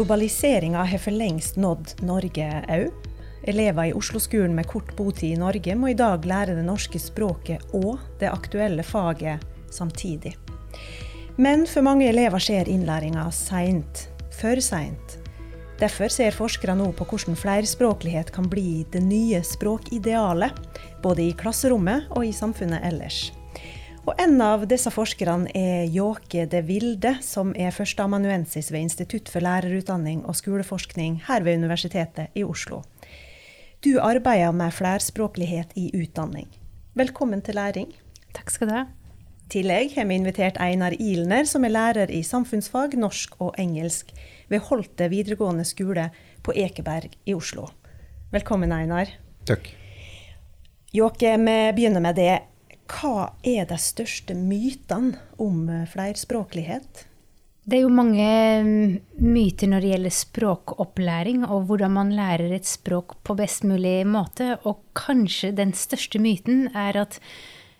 Globaliseringa har for lengst nådd Norge òg. Elever i Oslo-skolen med kort botid i Norge må i dag lære det norske språket og det aktuelle faget samtidig. Men for mange elever skjer innlæringa seint. For seint. Derfor ser forskere nå på hvordan flerspråklighet kan bli det nye språkidealet, både i klasserommet og i samfunnet ellers. Og En av disse forskerne er Jåke De Vilde, som er førsteamanuensis ved Institutt for lærerutdanning og skoleforskning her ved Universitetet i Oslo. Du arbeider med flerspråklighet i utdanning. Velkommen til læring. Takk skal du ha. I tillegg har vi invitert Einar Ilner, som er lærer i samfunnsfag, norsk og engelsk ved Holte videregående skole på Ekeberg i Oslo. Velkommen, Einar. Takk. Jåke, vi begynner med det. Hva er de største mytene om flerspråklighet? Det er jo mange mm, myter når det gjelder språkopplæring, og hvordan man lærer et språk på best mulig måte. Og kanskje den største myten er at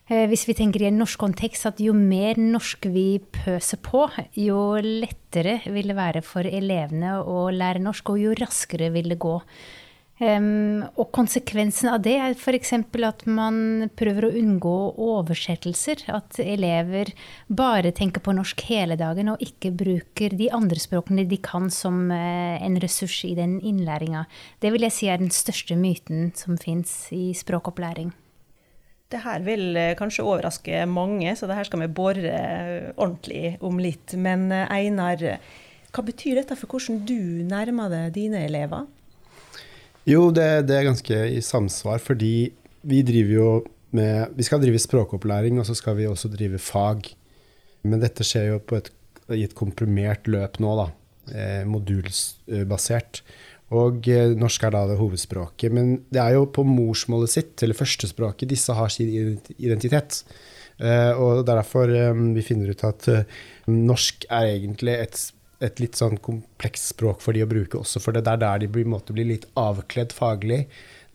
eh, hvis vi tenker i en norsk kontekst, at jo mer norsk vi pøser på, jo lettere vil det være for elevene å lære norsk, og jo raskere vil det gå. Um, og konsekvensen av det er f.eks. at man prøver å unngå oversettelser. At elever bare tenker på norsk hele dagen og ikke bruker de andre språkene de kan som uh, en ressurs i den innlæringa. Det vil jeg si er den største myten som fins i språkopplæring. Det her vil uh, kanskje overraske mange, så det her skal vi bore uh, ordentlig om litt. Men Einar, hva betyr dette for hvordan du nærmer deg dine elever? Jo, det, det, er ganske i samsvar, fordi vi driver jo med Vi skal drive språkopplæring, og så skal vi også drive fag. Men dette skjer jo et, i et komprimert løp nå, da. Eh, modulsbasert. Og eh, norsk er da det hovedspråket. Men det er jo på morsmålet sitt, eller førstespråket, disse har sin identitet. Eh, og det er derfor eh, vi finner ut at eh, norsk er egentlig et språk et litt sånn komplekst språk for de å bruke også, for det er der de blir, blir litt avkledd faglig.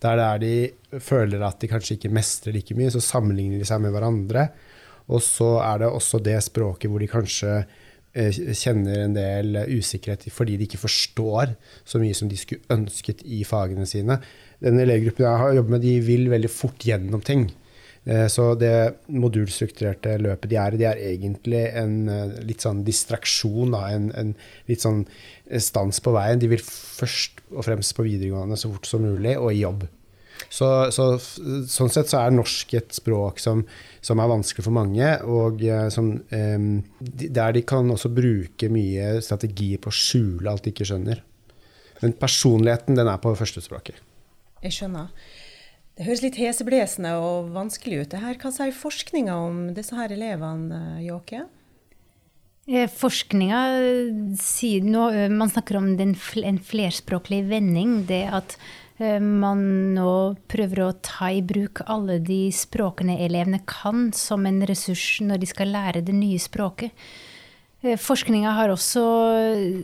Det er der de føler at de kanskje ikke mestrer like mye, så sammenligner de seg med hverandre. Og så er det også det språket hvor de kanskje eh, kjenner en del usikkerhet fordi de ikke forstår så mye som de skulle ønsket i fagene sine. Den elevgruppen jeg har jobbet med, de vil veldig fort gjennom ting. Eh, så det modulstrukturerte løpet de er i, det er egentlig en eh, litt sånn distraksjon, da, en, en, litt sånn eh, stans på veien. De vil først og fremst på videregående så fort som mulig, og i jobb. Så, så, sånn sett så er norsk et språk som, som er vanskelig for mange, og som, der de kan også bruke mye strategier på å skjule alt de ikke skjønner. Men personligheten, den er på førstespråket. Jeg skjønner. Det høres litt heseblesende og vanskelig ut. her. Hva sier forskninga om disse her elevene, Jåke? Eh, forskninga sier nå, eh, Man snakker om en flerspråklig vending. Det at eh, man nå prøver å ta i bruk alle de språkene elevene kan, som en ressurs når de skal lære det nye språket. Eh, Forskninga har også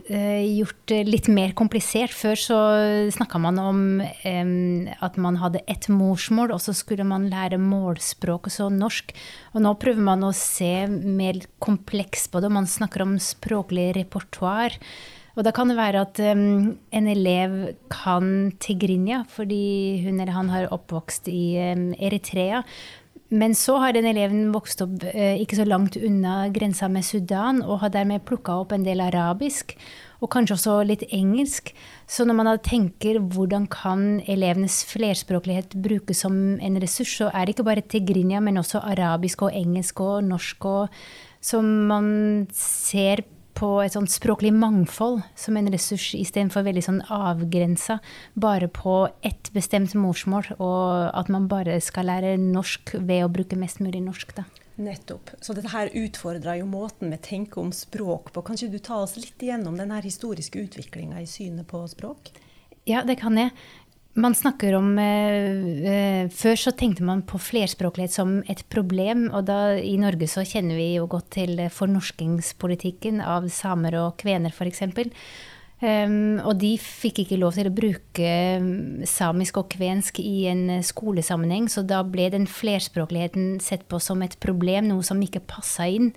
eh, gjort det litt mer komplisert. Før så snakka man om at man hadde ett morsmål, og så skulle man lære målspråk, og så norsk. Og nå prøver man å se mer kompleks på det. Man snakker om språklig repertoar. Og da kan det være at en elev kan tigrinja fordi hun eller han har oppvokst i Eritrea. Men så har den eleven vokst opp eh, ikke så langt unna grensa med Sudan, og har dermed plukka opp en del arabisk, og kanskje også litt engelsk. Så når man da tenker hvordan kan elevenes flerspråklighet brukes som en ressurs, så er det ikke bare tigrinja, men også arabisk og engelsk og norsk og som man ser på et sånt språklig mangfold som en ressurs, istedenfor veldig sånn avgrensa bare på ett bestemt morsmål, og at man bare skal lære norsk ved å bruke mest mulig norsk. da. Nettopp. Så dette her utfordrer jo måten vi tenker om språk på. Kan ikke du ta oss litt igjennom den historiske utviklinga i synet på språk? Ja, det kan jeg. Man snakker om eh, eh, Før så tenkte man på flerspråklighet som et problem. Og da i Norge så kjenner vi jo godt til fornorskingspolitikken av samer og kvener, f.eks. Um, ehm, og de fikk ikke lov til å bruke mm, samisk og kvensk i en skolesammenheng, så da ble den flerspråkligheten sett på som et problem, noe som ikke passa inn.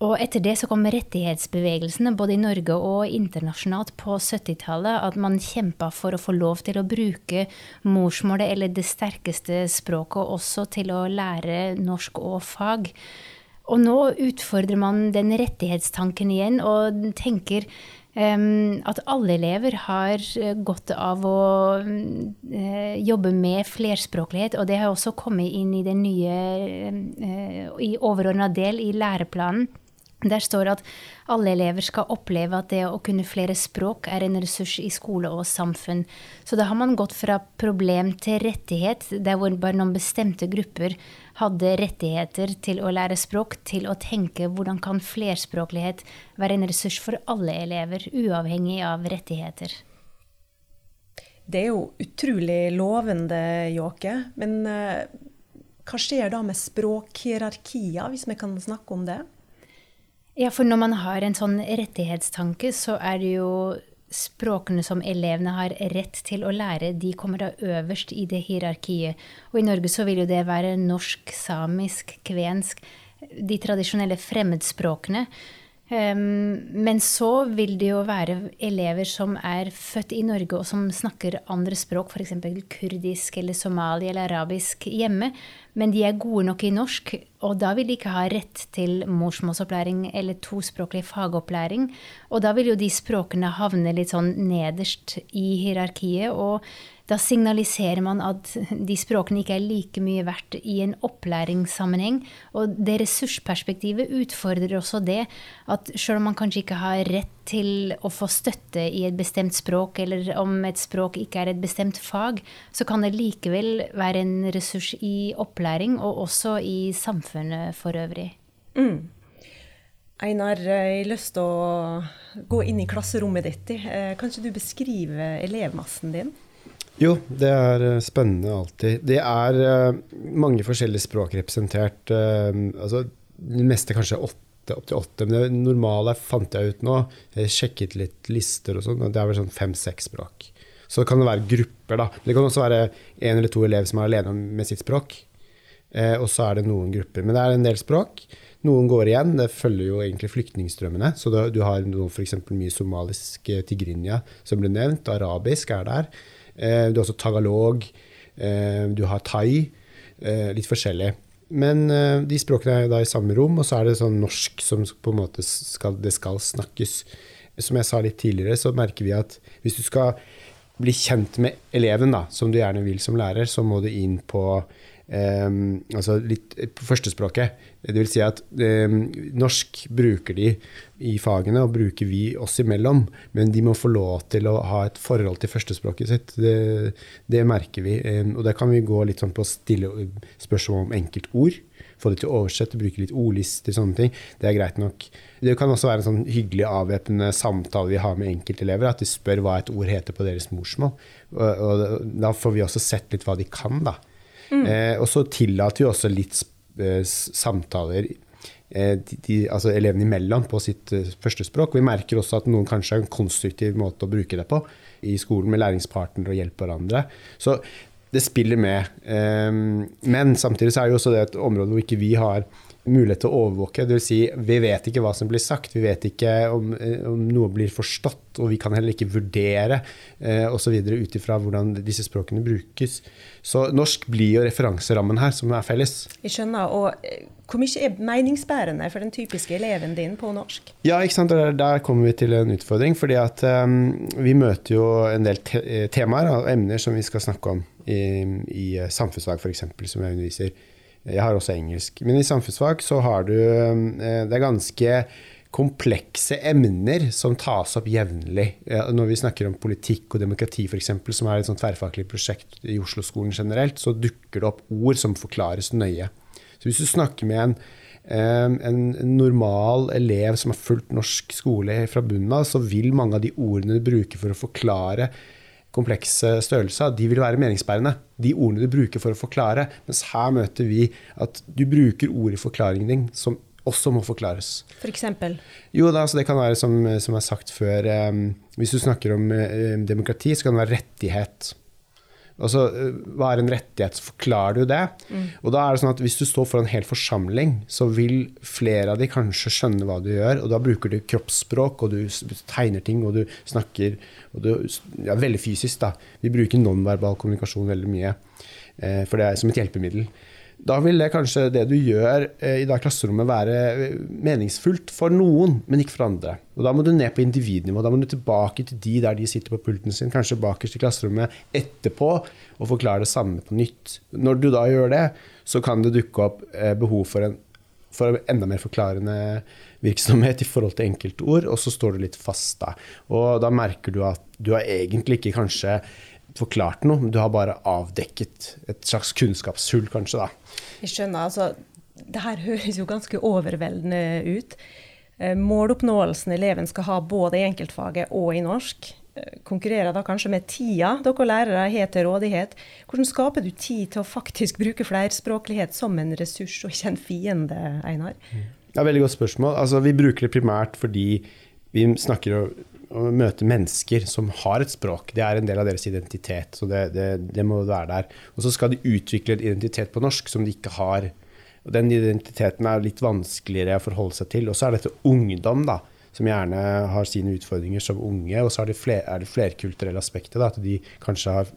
Og etter det så kom rettighetsbevegelsene både i Norge og internasjonalt på 70-tallet. At man kjempa for å få lov til å bruke morsmålet eller det sterkeste språket også til å lære norsk og fag. Og nå utfordrer man den rettighetstanken igjen og tenker um, at alle elever har eh, godt av å uh, jobbe med flerspråklighet. Og det har også kommet inn i den nye, uh, i overordna del i læreplanen. Der står det at alle elever skal oppleve at det å kunne flere språk er en ressurs i skole og samfunn. Så da har man gått fra problem til rettighet, der hvor bare noen bestemte grupper hadde rettigheter til å lære språk, til å tenke hvordan kan flerspråklighet være en ressurs for alle elever, uavhengig av rettigheter. Det er jo utrolig lovende, Jåke. Men uh, hva skjer da med språkhierarkier, hvis vi kan snakke om det? Ja, for når man har en sånn rettighetstanke, så er det jo språkene som elevene har rett til å lære, de kommer da øverst i det hierarkiet. Og i Norge så vil jo det være norsk, samisk, kvensk, de tradisjonelle fremmedspråkene. Um, men så vil det jo være elever som er født i Norge og som snakker andre språk, f.eks. kurdisk eller somali eller arabisk hjemme, men de er gode nok i norsk, og da vil de ikke ha rett til morsmålsopplæring eller tospråklig fagopplæring. Og da vil jo de språkene havne litt sånn nederst i hierarkiet. og da signaliserer man at de språkene ikke er like mye verdt i en opplæringssammenheng. Og det ressursperspektivet utfordrer også det at selv om man kanskje ikke har rett til å få støtte i et bestemt språk, eller om et språk ikke er et bestemt fag, så kan det likevel være en ressurs i opplæring, og også i samfunnet for øvrig. Mm. Einar, jeg har lyst til å gå inn i klasserommet ditt. Eh, kan ikke du beskrive elevmassen din? Jo, det er eh, spennende alltid. Det er uh, mange forskjellige språk representert. Altså, det meste kanskje åtte, opptil åtte. Men det normale fant jeg ut nå. Jeg sjekket litt lister og sånn, og det er vel sånn fem-seks språk. Så det kan være grupper, da. Det kan også være én eller to elever som er alene med sitt språk. Eh, og så er det noen grupper. Men det er en del språk. Noen går igjen, det følger jo egentlig flyktningstrømmene. Så du har f.eks. mye somalisk tigrinja som ble nevnt, arabisk er der. Eh, du har også tagalog, eh, du har thai. Eh, litt forskjellig. Men de språkene er da i samme rom, og så er det sånn norsk som på en måte skal, det skal snakkes. Som jeg sa litt tidligere, så merker vi at hvis du skal bli kjent med eleven, da, som du gjerne vil som lærer, så må du inn på Um, altså litt på førstespråket. Det vil si at um, norsk bruker de i fagene, og bruker vi oss imellom. Men de må få lov til å ha et forhold til førstespråket sitt. Det, det merker vi. Um, og der kan vi gå litt sånn på å stille spørsmål om enkeltord. Få det til å oversette, bruke litt ordlister, sånne ting. Det er greit nok. Det kan også være en sånn hyggelig avvæpnende samtale vi har med enkeltelever. At de spør hva et ord heter på deres morsmål. Og, og da får vi også sett litt hva de kan, da. Mm. Eh, og så tillater vi også litt eh, samtaler eh, de, altså elevene imellom på sitt uh, førstespråk. Vi merker også at noen kanskje har en konstruktiv måte å bruke det på i skolen, med læringspartnere og hjelpe hverandre. Så det spiller med. Um, men samtidig så er det jo også det et område hvor ikke vi har mulighet til å overvåke. Dvs. Si, vi vet ikke hva som blir sagt, vi vet ikke om, eh, om noe blir forstått, og vi kan heller ikke vurdere eh, osv. ut ifra hvordan disse språkene brukes. Så norsk blir jo referanserammen her, som er felles. Jeg skjønner. Og eh, hvor mye er meningsbærende for den typiske eleven din på norsk? Ja, ikke sant? Der, der kommer vi til en utfordring. fordi at um, vi møter jo en del te temaer og emner som vi skal snakke om i, i samfunnsfag, f.eks., som jeg underviser. Jeg har også engelsk. Men i samfunnsfag så har du eh, Det er ganske komplekse emner som tas opp jevnlig. Når vi snakker om politikk og demokrati f.eks., som er et sånt tverrfaglig prosjekt i Oslo-skolen generelt, så dukker det opp ord som forklares nøye. Så hvis du snakker med en, eh, en normal elev som har fulgt norsk skole fra bunnen av, så vil mange av de ordene du bruker for å forklare komplekse størrelser, de vil være meningsbærende. De ordene du bruker for å forklare. Mens her møter vi at du bruker ord i forklaringen din som også må forklares. For eksempel? Jo, da, altså det kan være som, som har sagt før um, Hvis du snakker om um, demokrati, så kan det være rettighet. Altså, eh, hva er en rettighet? Så forklarer du det. Mm. Og da er det sånn at hvis du står for en hel forsamling, så vil flere av de kanskje skjønne hva du gjør, og da bruker du kroppsspråk, og du tegner ting, og du snakker og du, ja, Veldig fysisk, da. Vi bruker nonverbal kommunikasjon veldig mye, eh, for det er som et hjelpemiddel. Da vil det kanskje det du gjør eh, i det klasserommet være eh, meningsfullt for noen, men ikke for andre. Og Da må du ned på individnivå. Da må du tilbake til de der de sitter på pulten sin, kanskje bakerst i klasserommet etterpå, og forklare det samme på nytt. Når du da gjør det, så kan det dukke opp eh, behov for en for enda mer forklarende virksomhet i forhold til enkeltord, og så står du litt fast da. Og da merker du at du har egentlig ikke kanskje forklart noe, men du har bare avdekket et slags kunnskapshull, kanskje. da. Jeg skjønner. altså, Det her høres jo ganske overveldende ut. Eh, måloppnåelsen eleven skal ha både i enkeltfaget og i norsk, eh, konkurrerer da kanskje med tida dere lærere har til rådighet. Hvordan skaper du tid til å faktisk bruke flerspråklighet som en ressurs og ikke en fiende, Einar? Ja, veldig godt spørsmål. Altså, vi bruker det primært fordi vi snakker å møte mennesker som har et språk. Det er en del av deres identitet. så Det, det, det må være der. Og så skal de utvikle en identitet på norsk som de ikke har. Og Den identiteten er litt vanskeligere å forholde seg til. Og så er dette ungdom, da, som gjerne har sine utfordringer som unge. Og så er det, fler, er det flerkulturelle aspektet. Da, at de kanskje har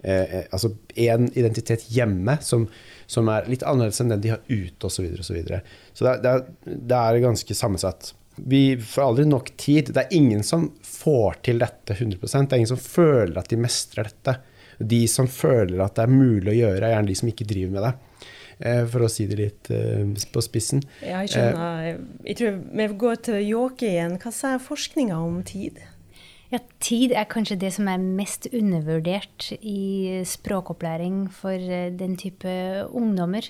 eh, eh altså én identitet hjemme som, som, er litt annerledes enn den de har ute, osv. Så, videre, og så, videre. så det, det, det er ganske sammensatt vi får aldri nok tid. Det er ingen som får til dette 100% Det er ingen som føler at de mestrer dette. De som føler at det er mulig å gjøre, er gjerne de som ikke driver med det. Eh, for å si det litt eh, på spissen. Ja, jeg skjønner. Jeg tror vi går til Jåke igjen. Hva sier forskninga om tid? Ja, tid er kanskje det som er mest undervurdert i språkopplæring for eh, den type ungdommer.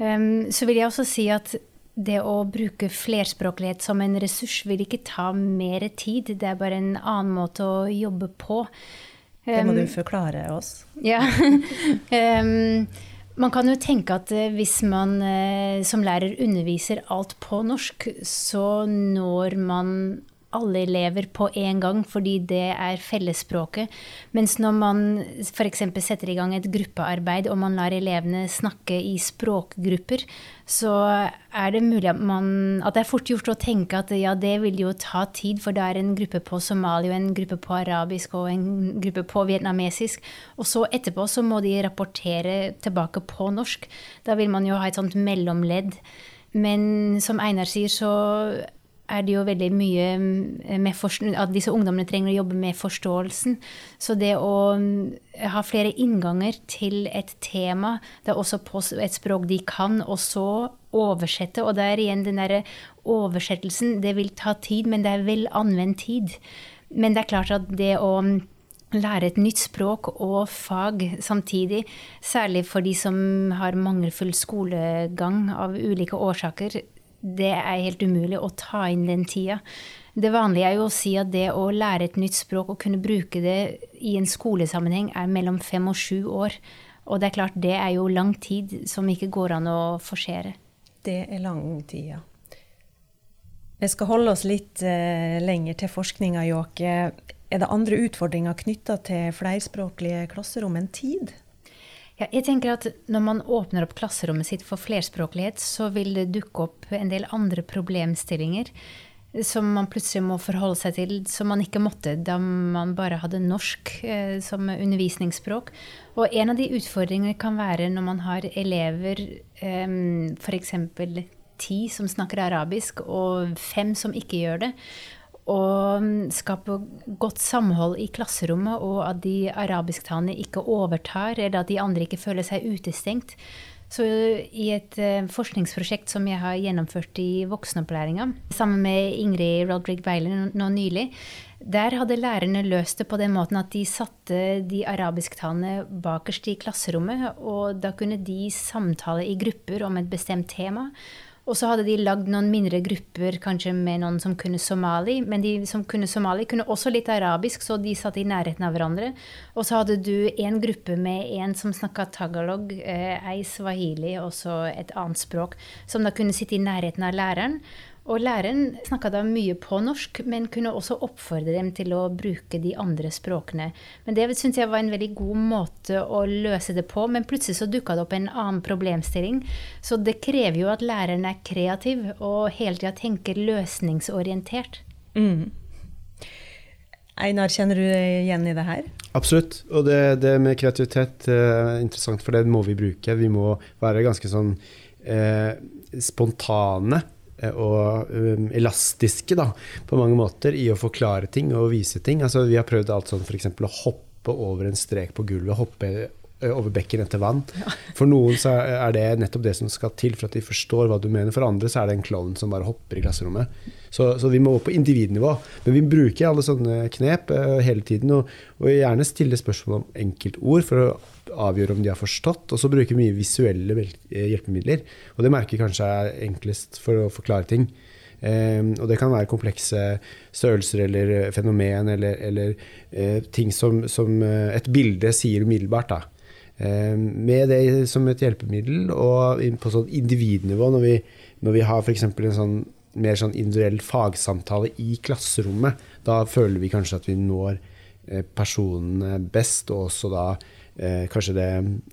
Um, så vil jeg også si at det å bruke flerspråklighet som en ressurs vil ikke ta mer tid. Det er bare en annen måte å jobbe på. Det må du um, forklare oss. Ja. um, man kan jo tenke at eh, hvis man uh, som lærer underviser alt på norsk, så når man alle elever på en gang fordi det er fellesspråket. Mens når man f.eks. setter i gang et gruppearbeid og man lar elevene snakke i språkgrupper, så er det mulig at, man, at det er fort gjort å tenke at ja, det vil jo ta tid, for det er en gruppe på somali og en gruppe på arabisk og en gruppe på vietnamesisk. Og så etterpå så må de rapportere tilbake på norsk. Da vil man jo ha et sånt mellomledd. Men som Einar sier, så er det jo veldig mye med at disse ungdommene trenger å jobbe med forståelsen. Så det å mm, ha flere innganger til et tema, det er også på et språk de kan, og så oversette. Og det er igjen den derre oversettelsen. Det vil ta tid, men det er vel anvendt tid. Men det er klart at det å mm, lære et nytt språk og fag samtidig, særlig for de som har mangelfull skolegang av ulike årsaker, det er helt umulig å ta inn den tida. Det vanlige er jo å si at det å lære et nytt språk og kunne bruke det i en skolesammenheng er mellom fem og sju år. Og det er klart, det er jo lang tid som ikke går an å forsere. Det er lang tid, ja. Vi skal holde oss litt eh, lenger til forskninga, Jåke. Er det andre utfordringer knytta til flerspråklige klasserom enn tid? Ja, jeg tenker at Når man åpner opp klasserommet sitt for flerspråklighet, så vil det dukke opp en del andre problemstillinger som man plutselig må forholde seg til, som man ikke måtte da man bare hadde norsk eh, som undervisningsspråk. Og en av de utfordringene kan være når man har elever, eh, f.eks. ti som snakker arabisk, og fem som ikke gjør det å skape godt samhold i klasserommet, og at de arabisktalende ikke overtar, eller at de andre ikke føler seg utestengt. Så i et uh, forskningsprosjekt som jeg har gjennomført i voksenopplæringa, sammen med Ingrid Roderick Weiler nå nylig, der hadde lærerne løst det på den måten at de satte de arabisktalende bakerst i klasserommet, og da kunne de samtale i grupper om et bestemt tema. Og så hadde de lagd noen mindre grupper, kanskje med noen som kunne somali. Men de som kunne somali, kunne også litt arabisk, så de satt i nærheten av hverandre. Og så hadde du en gruppe med en som snakka tagalog, eh, ei swahili og så et annet språk, som da kunne sitte i nærheten av læreren. Og læreren snakka da mye på norsk, men kunne også oppfordre dem til å bruke de andre språkene. Men det syns jeg var en veldig god måte å løse det på. Men plutselig så dukka det opp en annen problemstilling. Så det krever jo at læreren er kreativ og hele tida tenker løsningsorientert. Mm. Einar, kjenner du igjen i det her? Absolutt. Og det, det med kreativitet er eh, interessant, for det må vi bruke. Vi må være ganske sånn eh, spontane og um, elastiske da, på mange måter i å forklare ting og vise ting. Altså, vi har prøvd alt sånn f.eks. å hoppe over en strek på gulvet, hoppe eh, over bekken etter vann. Ja. For noen så er det nettopp det som skal til for at de forstår hva du mener. For andre så er det en klovn som bare hopper i klasserommet. Så, så, vi må på individnivå. Men vi bruker alle sånne knep uh, hele tiden. Og, og, gjerne stille spørsmål om enkeltord for å avgjøre om de har forstått. Og så bruker vi mye visuelle eh, hjelpemidler. Og det merker kanskje er enklest for å forklare ting. Um, og det kan være komplekse størrelser eller fenomen eller, eller uh, ting som, som uh, et bilde sier umiddelbart. da. Um, med det som et hjelpemiddel og på sånn individnivå, når vi, når vi har f.eks. en sånn mer sånn individuell fagsamtale i klasserommet, da føler vi kanskje at vi når personene best, og også da eh, kanskje det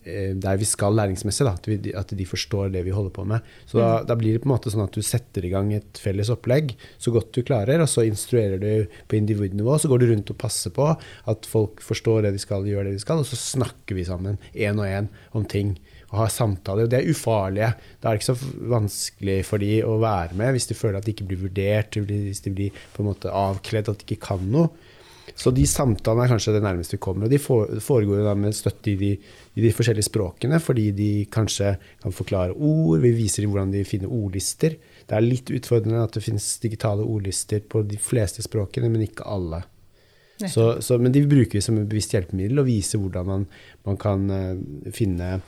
eh, der vi skal læringsmessig. Da, at, vi, at, de forstår det vi holder på med. Så da, mm. da, blir det på en måte sånn at du setter i gang et felles opplegg så godt du klarer, og så instruerer du på individnivå. Så går du rundt og passer på at folk forstår det de skal, gjør det de skal, og så snakker vi sammen én og én om ting og har samtaler. og Det er ufarlige. Da er det ikke så vanskelig for de å være med hvis de føler at de ikke blir vurdert, hvis de blir på en måte avkledd, at de ikke kan noe. Så de samtalene er kanskje det nærmeste vi kommer. Og de foregår da med støtte i de, i de, forskjellige språkene, fordi de kanskje kan forklare ord. Vi viser dem hvordan de finner ordlister. Det er litt utfordrende at det finnes digitale ordlister på de fleste språkene, men ikke alle. Så, så, men de bruker vi som et bevisst hjelpemiddel og viser hvordan man, man kan uh, finne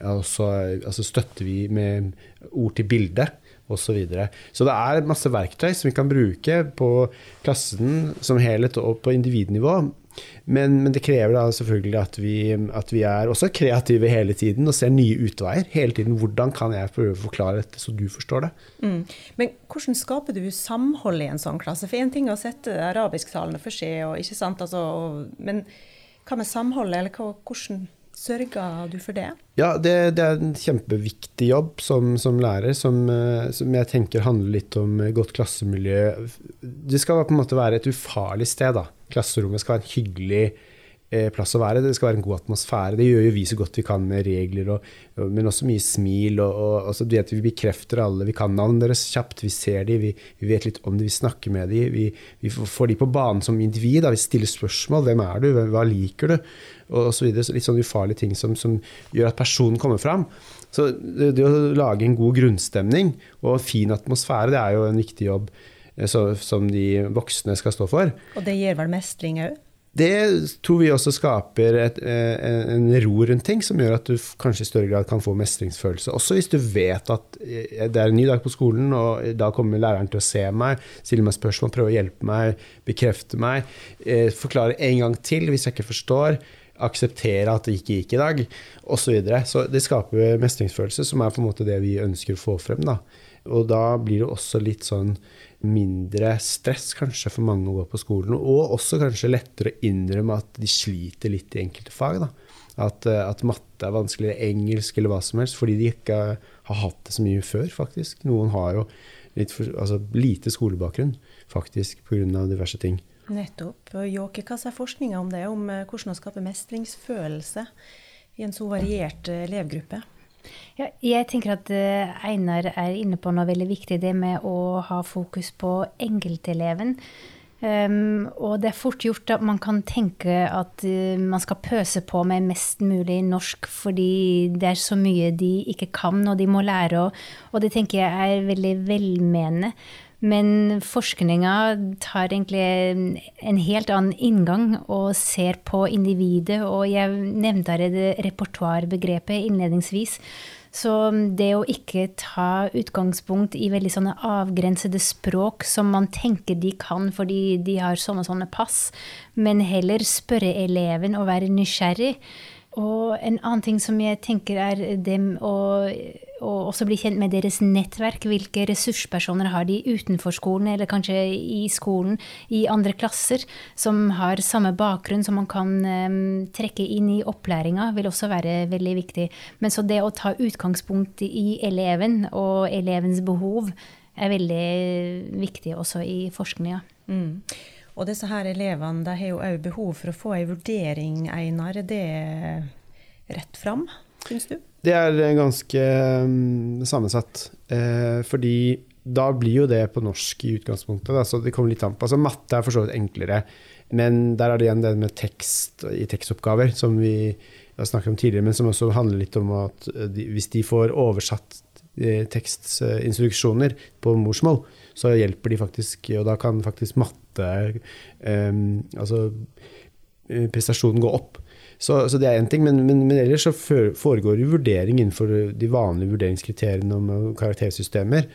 altså, altså støtter vi med ord til bilde osv. Så, så det er masse verktøy som vi kan bruke på klassen som helhet og på individnivå. Men, men det krever da selvfølgelig at vi, at vi, er også kreative hele tiden og ser nye utveier. hele tiden. Hvordan kan jeg prøve å forklare dette så du forstår det? Mm. Men hvordan skaper du samhold i en sånn klasse? For én ting er å sette arabisktalene for seg, og, ikke sant? Altså, og, men hva med samholdet, eller hva, hvordan Sørger du for det? Ja, det, det er en kjempeviktig jobb som, som lærer, som, eh, som, jeg tenker handler litt om godt klassemiljø. Det skal på en måte være et ufarlig sted. da. Klasserommet skal være en hyggelig eh, plass å være. Det skal være en god atmosfære. Det gjør jo vi så godt vi kan med regler, og, og, men også mye smil. Og, og altså, vet, vi bekrefter alle. Vi kan navnet deres kjapt, vi ser dem, vi, vi, vet litt om dem, vi snakker med dem. Vi, vi får dem på banen som individ. Da. Vi stiller spørsmål. Hvem er du? Hva liker du? Og osv. Så litt sånn ufarlige ting som, som, gjør at personen kommer fram. Så det, det, å lage en god grunnstemning og fin atmosfære, det er jo en viktig jobb eh, så, som de voksne skal stå for. Og det gir vel mestring òg? Det tror vi også skaper et, eh, en ro rundt ting, som gjør at du kanskje i større grad kan få mestringsfølelse. Også hvis du vet at eh, det er en ny dag på skolen, og da kommer læreren til å se meg, stille meg spørsmål, prøve å hjelpe meg, bekrefte meg, forklare en gang til hvis jeg ikke forstår akseptere at det ikke gikk i dag, osv. Så, videre. så det skaper mestringsfølelse, som er på en måte det vi ønsker å få frem. Da. Og da blir det også litt sånn mindre stress kanskje for mange å gå på skolen. Og også kanskje lettere å innrømme at de sliter litt i enkelte fag. Da. At, eh, at matte er vanskeligere, engelsk eller hva som helst, fordi de ikke har hatt det så mye før, faktisk. Noen har jo for, altså, lite skolebakgrunn, faktisk, pga. diverse ting. Nettopp. Jåke, hva sier forskninga om det, om eh, hvordan å skape mestringsfølelse i en så variert eh, elevgruppe? Ja, jeg tenker at eh, Einar er inne på noe veldig viktig, det med å ha fokus på enkelteleven. Um, og det er fort gjort at man kan tenke at uh, man skal pøse på med mest mulig norsk fordi det er så mye de ikke kan og de må lære, og, og det tenker jeg er veldig velmenende. Men forskninga tar egentlig en helt annen inngang og ser på individet. Og jeg nevnte allerede repertoarbegrepet innledningsvis. Så det å ikke ta utgangspunkt i veldig sånne avgrensede språk som man tenker de kan fordi de har sånne og sånne pass, men heller spørre eleven og være nysgjerrig. Og en annen ting som jeg tenker er dem å, å også bli kjent med deres nettverk. Hvilke ressurspersoner har de utenfor skolen, eller kanskje i skolen, i andre klasser, som har samme bakgrunn, som man kan um, trekke inn i opplæringa, vil også være veldig viktig. Men så det å ta utgangspunkt i eleven og elevens behov er veldig viktig også i forskninga. Mm. Og disse her elevene de har jo òg behov for å få ei vurdering, Einar. Er det rett fram, syns du? Det er ganske um, sammensatt. Eh, fordi da blir jo det på norsk i utgangspunktet. Da, så det kommer litt an på. Altså, matte er for så vidt enklere. Men der er det igjen det med tekst i tekstoppgaver, som vi har snakket om tidligere, men som også handler litt om at eh, de, hvis de får oversatt eh, tekstinstruksjoner på morsmål, så hjelper de faktisk, og da kan faktisk matte um, Altså eh, prestasjonen gå opp. Så, så, det er én ting, men, men, men, ellers så foregår jo vurdering innenfor de vanlige vurderingskriteriene om karaktersystemer.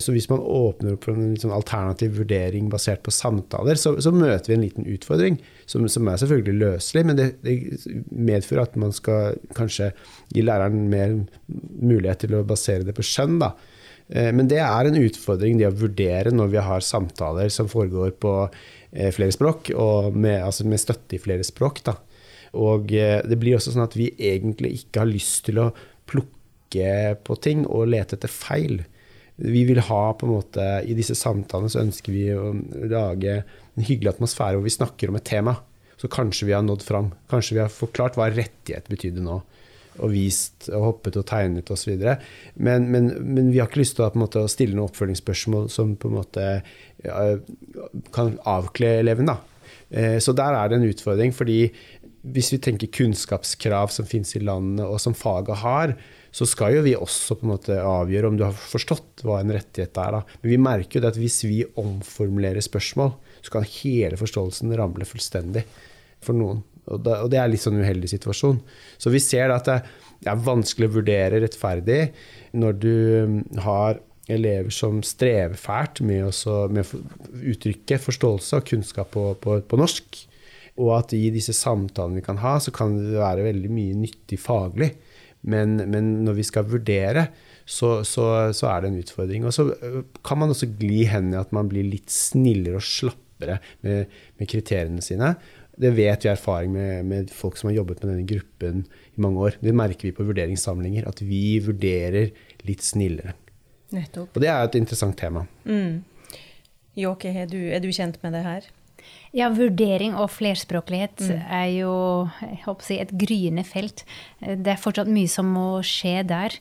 Så hvis man åpner opp for en sånn alternativ vurdering basert på samtaler, så, så, møter vi en liten utfordring, som, som er selvfølgelig løselig, men det, det, medfører at man skal kanskje gi læreren mer mulighet til å basere det på skjønn. da. Eh, men det er en utfordring det å vurdere når vi har samtaler som foregår på eh, flere språk, og med, altså med støtte i flere språk. Da. Og eh, det blir også sånn at vi egentlig ikke har lyst til å plukke på ting og lete etter feil. Vi vil ha på en måte, I disse samtalene så ønsker vi å lage en hyggelig atmosfære hvor vi snakker om et tema. Så kanskje vi har nådd fram. Kanskje vi har forklart hva rettighet betydde nå og vist og hoppet og tegnet osv. Men, men, men vi har ikke lyst til å, måte, stille noen oppfølgingsspørsmål som på en måte kan avkle eleven. Da. Eh, så der er det en utfordring. fordi hvis vi tenker kunnskapskrav som finnes i landet, og som faget har, så skal jo vi også på en måte avgjøre om du har forstått hva en rettighet er. Da. Men vi merker jo det at hvis vi omformulerer spørsmål, så kan hele forståelsen ramle fullstendig for noen. Og det, er litt sånn uheldig situasjon. Så vi ser at det, er vanskelig å vurdere rettferdig når du um, har elever som strever fælt med å uttrykke forståelse og kunnskap på, på, på, norsk. Og at i disse samtalene vi kan ha, så kan det være veldig mye nyttig faglig. Men, men når vi skal vurdere, så, så, så, er det en utfordring. Og så kan man også gli hen i at man blir litt snillere og slappere med, med kriteriene sine. Det vet vi erfaring med, med, folk som har jobbet med denne gruppen i mange år. Det merker vi på vurderingssamlinger, at vi vurderer litt snillere. Nettopp. Og det er et interessant tema. Mm. Jåke, er, er, du kjent med det her? Ja, vurdering og flerspråklighet mm. er jo jeg håper å si, et gryende felt. Det er fortsatt mye som må skje der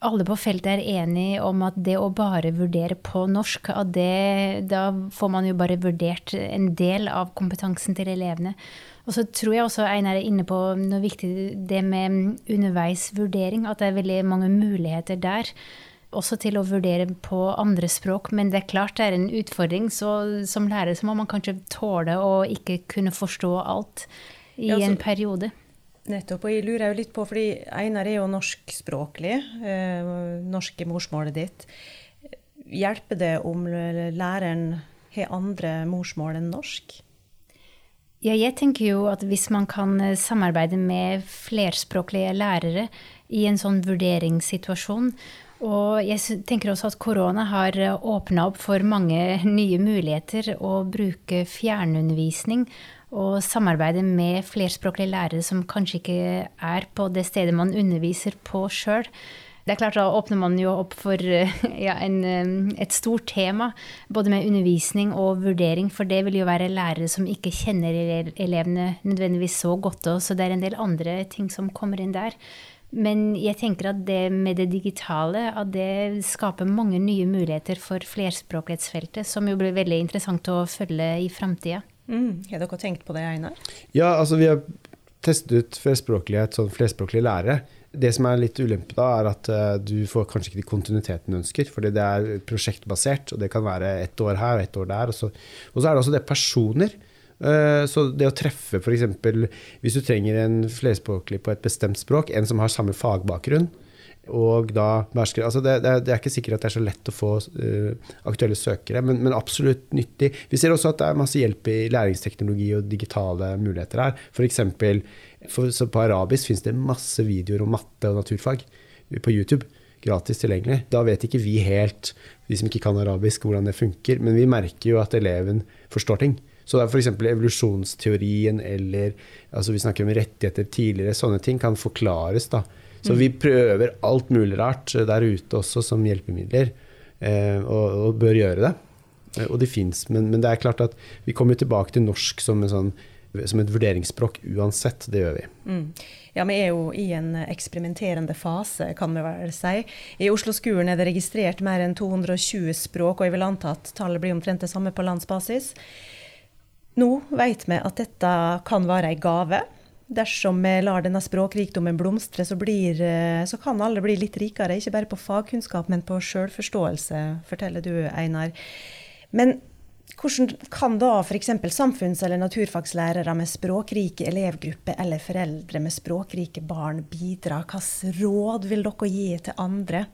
alle på feltet er enige om at det å bare vurdere på norsk, at det, da får man jo bare vurdert en del av kompetansen til elevene. Og så tror jeg også Einar er inne på noe viktig, det med underveisvurdering. At det er veldig mange muligheter der. Også til å vurdere på andre språk. Men det er klart det er en utfordring. Så som lærer så må man kanskje tåle å ikke kunne forstå alt i ja, altså, en periode. Nettopp. Og jeg lurer jo litt på, fordi Einar er jo norskspråklig, eh, norsk er morsmålet ditt. Hjelper det om læreren har andre morsmål enn norsk? Ja, jeg tenker jo at hvis man kan eh, samarbeide med flerspråklige lærere i en sånn vurderingssituasjon, og jeg tenker også at korona har eh, åpna opp for mange nye muligheter å bruke fjernundervisning og samarbeide med flerspråklige lærere som kanskje ikke er på det stedet man underviser på sjøl. Det er klart Da åpner man jo opp for ja, en, et stort tema, både med undervisning og vurdering. For det vil jo være lærere som ikke kjenner elevene nødvendigvis så godt. Så det er en del andre ting som kommer inn der. Men jeg tenker at det med det digitale at det skaper mange nye muligheter for flerspråklighetsfeltet, som jo blir veldig interessant å følge i framtida. Mm. Har dere tenkt på det, Einar? Ja, altså vi har testet ut flerspråklighet, sånn flerspråklige lærere. Det som er litt ulempe da, er at uh, du får kanskje ikke de kontinuiteten du ønsker. Fordi det er prosjektbasert, og det kan være ett år her og ett år der. Og så, og så er det også det personer. Uh, så det å treffe f.eks. hvis du trenger en flerspråklig på et bestemt språk, en som har samme fagbakgrunn, og da behersker altså det, det, er ikke sikkert at det er så lett å få uh, aktuelle søkere, men, men, absolutt nyttig. Vi ser også at det er masse hjelp i læringsteknologi og digitale muligheter her. F.eks. For, så på arabisk finnes det masse videoer om matte og naturfag på YouTube. Gratis tilgjengelig. Da vet ikke vi helt, de som ikke kan arabisk, hvordan det funker. Men vi merker jo at eleven forstår ting. Så det er f.eks. evolusjonsteorien eller altså vi snakker om rettigheter tidligere, sånne ting kan forklares. da. Så vi prøver alt mulig rart der ute også som hjelpemidler, eh, og, og, bør gjøre det. Eh, og de fins. Men, men, det er klart at vi kommer tilbake til norsk som, sånn, som et vurderingsspråk uansett. Det gjør vi. Mm. Ja, Vi er jo i en eksperimenterende fase, kan vi vel si. I Oslo-skolen er det registrert mer enn 220 språk, og jeg vil anta at tallet blir omtrent det samme på landsbasis. Nå vet vi at dette kan være ei gave. Dersom vi lar denne språkrikdommen blomstre, så, blir, eh, så, kan alle bli litt rikere. Ikke bare på fagkunnskap, men på sjølforståelse, forteller du, Einar. Men hvordan kan da f.eks. samfunns- eller naturfagslærere med språkrike elevgrupper eller foreldre med språkrike barn bidra? Hvilke råd vil dere gi til andre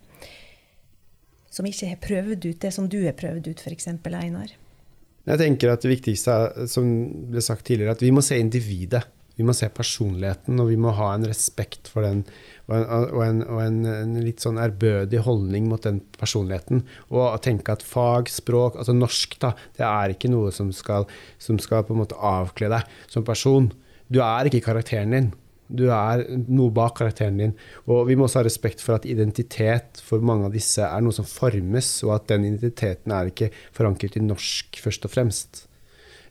som ikke har prøvd ut det som du har prøvd ut, f.eks. Einar? Jeg tenker at Det viktigste er som ble sagt tidligere, at vi må se individet. Vi må se personligheten, og vi må ha en respekt for den. Og en, og en, en litt sånn ærbødig holdning mot den personligheten. Og tenke at fag, språk, altså norsk, da, det er ikke noe som skal, som skal på en måte avkle deg som person. Du er ikke karakteren din. Du er noe bak karakteren din. Og vi må også ha respekt for at identitet for mange av disse er noe som formes, og at den identiteten er ikke forankret i norsk først og fremst.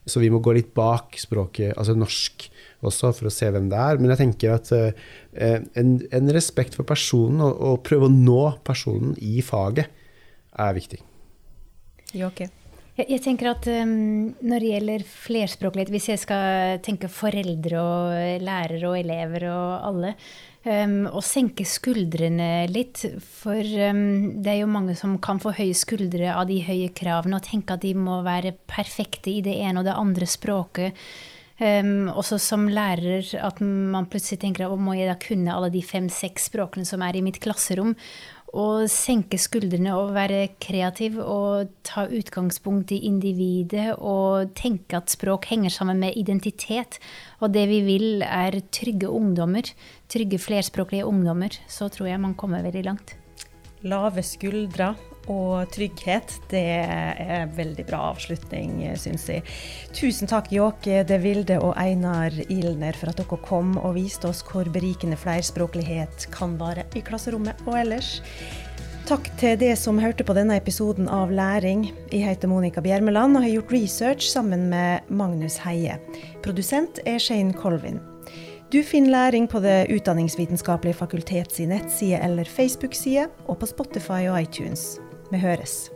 Så vi må gå litt bak språket, altså norsk også, for å se hvem det er. Men jeg tenker at uh, en, en, respekt for personen, og, og, prøve å nå personen i faget, er viktig. Ja, okay. Jeg, jeg tenker at um, Når det gjelder flerspråklighet, hvis jeg skal tenke foreldre og lærere og elever og alle, um, og senke skuldrene litt. For um, det er jo mange som kan få høye skuldre av de høye kravene og tenke at de må være perfekte i det ene og det andre språket. Um, også som lærer at man plutselig tenker at må jeg da kunne alle de fem-seks språkene som er i mitt klasserom? å senke skuldrene og være kreativ og ta utgangspunkt i individet og tenke at språk henger sammen med identitet. Og det vi vil, er trygge ungdommer, trygge flerspråklige ungdommer. Så tror jeg man kommer veldig langt. Lave skuldre og trygghet, det er veldig bra avslutning, syns jeg. Tusen takk, Jåke De Vilde og Einar Ilner, for at dere kom og viste oss hvor berikende flerspråklighet kan være i klasserommet og ellers. Takk til det som hørte på denne episoden av Læring. Jeg heter Monica Bjermeland og har gjort research sammen med Magnus Heie. Produsent er Shane Colvin. Du finner læring på Det utdanningsvitenskapelige fakultets nettside eller Facebook-side, og på Spotify og iTunes. Vi høres.